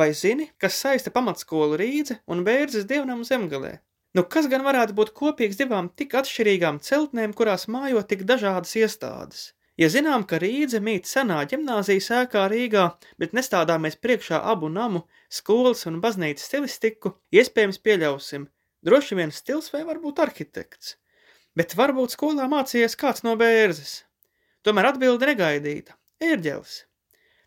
Vai zini, kas saista pamatskolu Rīdze un Bērzes dievnamu zemgalē? Nu, kas gan varētu būt kopīgs divām tik atšķirīgām celtnēm, kurās mājo tik dažādas iestādes? Ja zinām, ka Rīdze mīt senā ģimnāzijas ēkā Rīgā, bet nestādāmies priekšā abu namu, skolas un baznīcas stilistiku, iespējams pieļausim, droši vien stils vai varbūt arhitekts. Bet varbūt skolā mācījies kāds no bērzes. Tomēr atbildi negaidīta – ērģelis.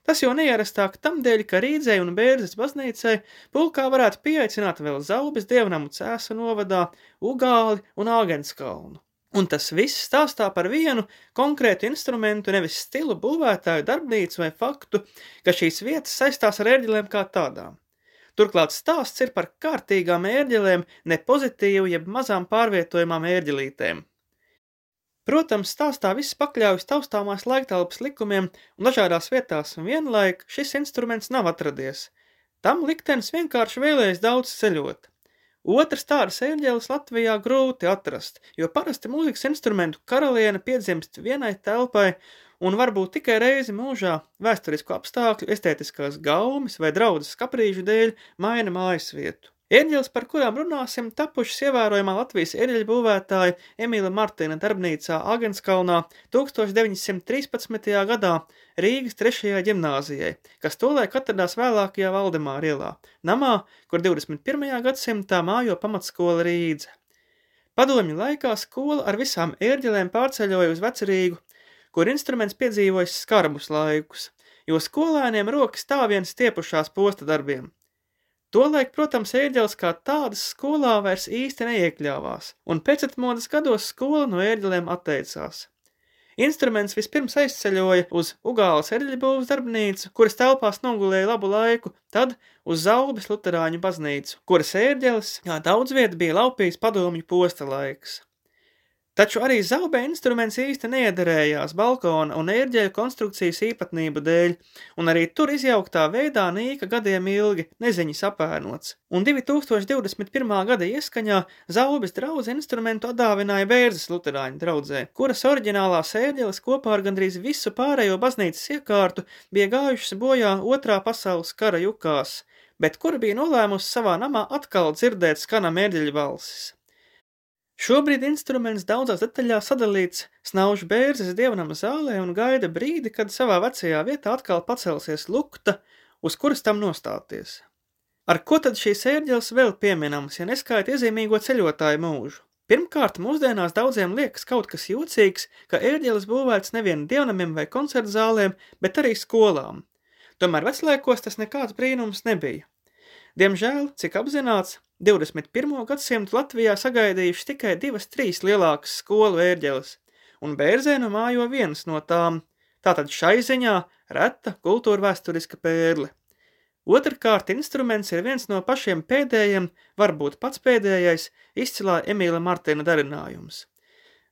Tas jau neierastāk tam dēļ, ka Rīdzei un Bērzes baznīcai pulkā varētu pieaicināt vēl Zaubes dievnamu cēsu novadā, Ugāli un Āgenskalnu. Un tas viss stāstā par vienu konkrētu instrumentu, nevis stilu, būvētāju, darbnīcu vai faktu, ka šīs vietas saistās ar ērģelēm kā tādām. Turklāt stāsts ir par kārtīgām ērģelēm, ne pozitīvu, jeb mazām pārvietojumām ērģelītēm. Protams, stāstā viss pakļaujas taustāmās laiktelpas likumiem, un dažādās vietās un vienlaik šis instruments nav atradies. Tam liktenis vienkārši vēlējas daudz ceļot. Otrs tādas eļģeles Latvijā grūti atrast, jo parasti mūzikas instrumentu karaliene piedzimst vienai telpai un varbūt tikai reizi mūžā vēsturisku apstākļu, estētiskās gaumes vai draudzes kaprīžu dēļ maina mājas vietu. Ērģeles, par kurām runāsim, tapušas ievērojamā Latvijas ērģeļu būvētāja Emīla Martina darbnīcā Agenskalnā 1913. gadā Rīgas 3. ģimnāzijai, kas tolaik atradās vēlākajā Valdemāra ielā, namā, kur 21. gadsimtā mājo pamatskola Rīdze. Padomju laikā skola ar visām ērģelēm pārceļoja uz vecerīgu, kur instruments piedzīvojis skarbus laikus, jo skolēniem rokas tā vien stiepušās posta darbiem – Tolaik, protams, ērģeles kā tādas skolā vairs īsti neiekļāvās, un pēcatmodas gados skola no ērģelēm atteicās. Instruments vispirms aizceļoja uz Ugāles ērģeļbūvas darbnīcu, kuras telpās nogulēja labu laiku, tad uz Zaubes luterāņu baznīcu, kuras ērģeles, kā daudz vieta bija laupījis padomju posta laiks. Taču arī zaubē instruments īsti neiederējās balkona un ērģeļu konstrukcijas īpatnību dēļ, un arī tur izjauktā veidā nīka gadiem ilgi, neziņas apēnots. Un 2021. gada ieskaņā zaubes draudz instrumentu atdāvināja Bērzes luterāņu draudzē, kuras oriģinālās ērģeles kopā ar gandrīz visu pārējo baznīcas iekārtu bija gājušas bojā otrā pasaules kara jukās, bet kura bija nolēmusi savā namā atkal dzirdēt skanam ērģeļu balsis. Šobrīd instruments daudzās detaļās sadalīts snauž bērzes dievnama zālē un gaida brīdi, kad savā vecajā vietā atkal pacelsies lukta, uz kuras tam nostāties. Ar ko tad šīs ērģeles vēl pieminams, ja neskaita iezīmīgo ceļotāju mūžu? Pirmkārt, mūsdienās daudziem liekas kaut kas jocīgs, ka ērģeles būvēts nevien dievnamiem vai koncertu zālēm, bet arī skolām. Tomēr veclaikos tas nekāds brīnums nebija. Diemžēl, cik apzināts, 21. gadsimtu Latvijā sagaidījuši tikai divas, trīs lielākas skolu ērģeles, un Bērzēnu mājo vienas no tām, tātad šai ziņā reta kultūra vēsturiska pērle. Otrkārt, instruments ir viens no pašiem pēdējiem, varbūt pats pēdējais, izcilā Emīla Martina darinājums.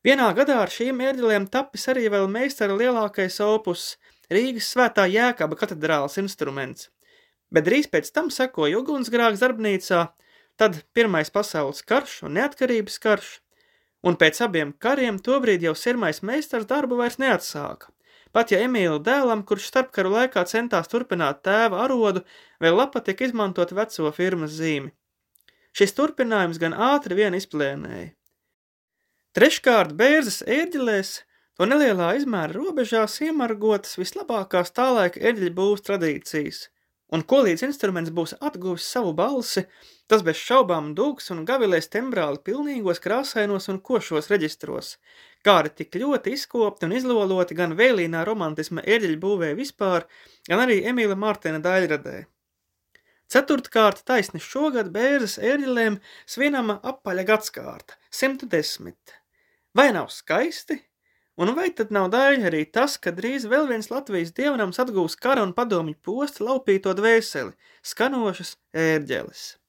Vienā gadā ar šīm ērģelēm tapis arī vēl meistara lielākais opus Rīgas svētā Jēkaba katedrāls instruments, bet drīz pēc tam sekoja ugunsgrāks darbnīcā tad Pirmais pasaules karš un neatkarības karš, un pēc abiem kariem tobrīd jau sirmais meistars darbu vairs neatsāka. Pat ja Emīla dēlam, kurš starpkaru laikā centās turpināt tēva arodu, vēl lapa tika izmantot veco firmas zīmi. Šis turpinājums gan ātri vien izplēnēja. Treškārt bērzes ērģilēs to nelielā izmēra robežās iemargotas vislabākās tālaika ērģļu būvs tradīcijas – un ko līdz instruments būs atguvis savu balsi, tas bez šaubām dūks un gavilēs tembrāli pilnīgos krāsainos un košos reģistros, kā arī tik ļoti izkopti un izloloti gan vēlīnā romantisma ērģeļu būvē vispār, gan arī Emīla Mārtena daļradē. Ceturtkārt taisni šogad bērzes ērģelēm svinama apaļa gadskārta – 110. Vai nav skaisti? Un vai tad nav daļa arī tas, ka drīz vēl viens Latvijas dievnams atgūs kara un padomju posta laupīto dvēseli, skanošas ērģeles?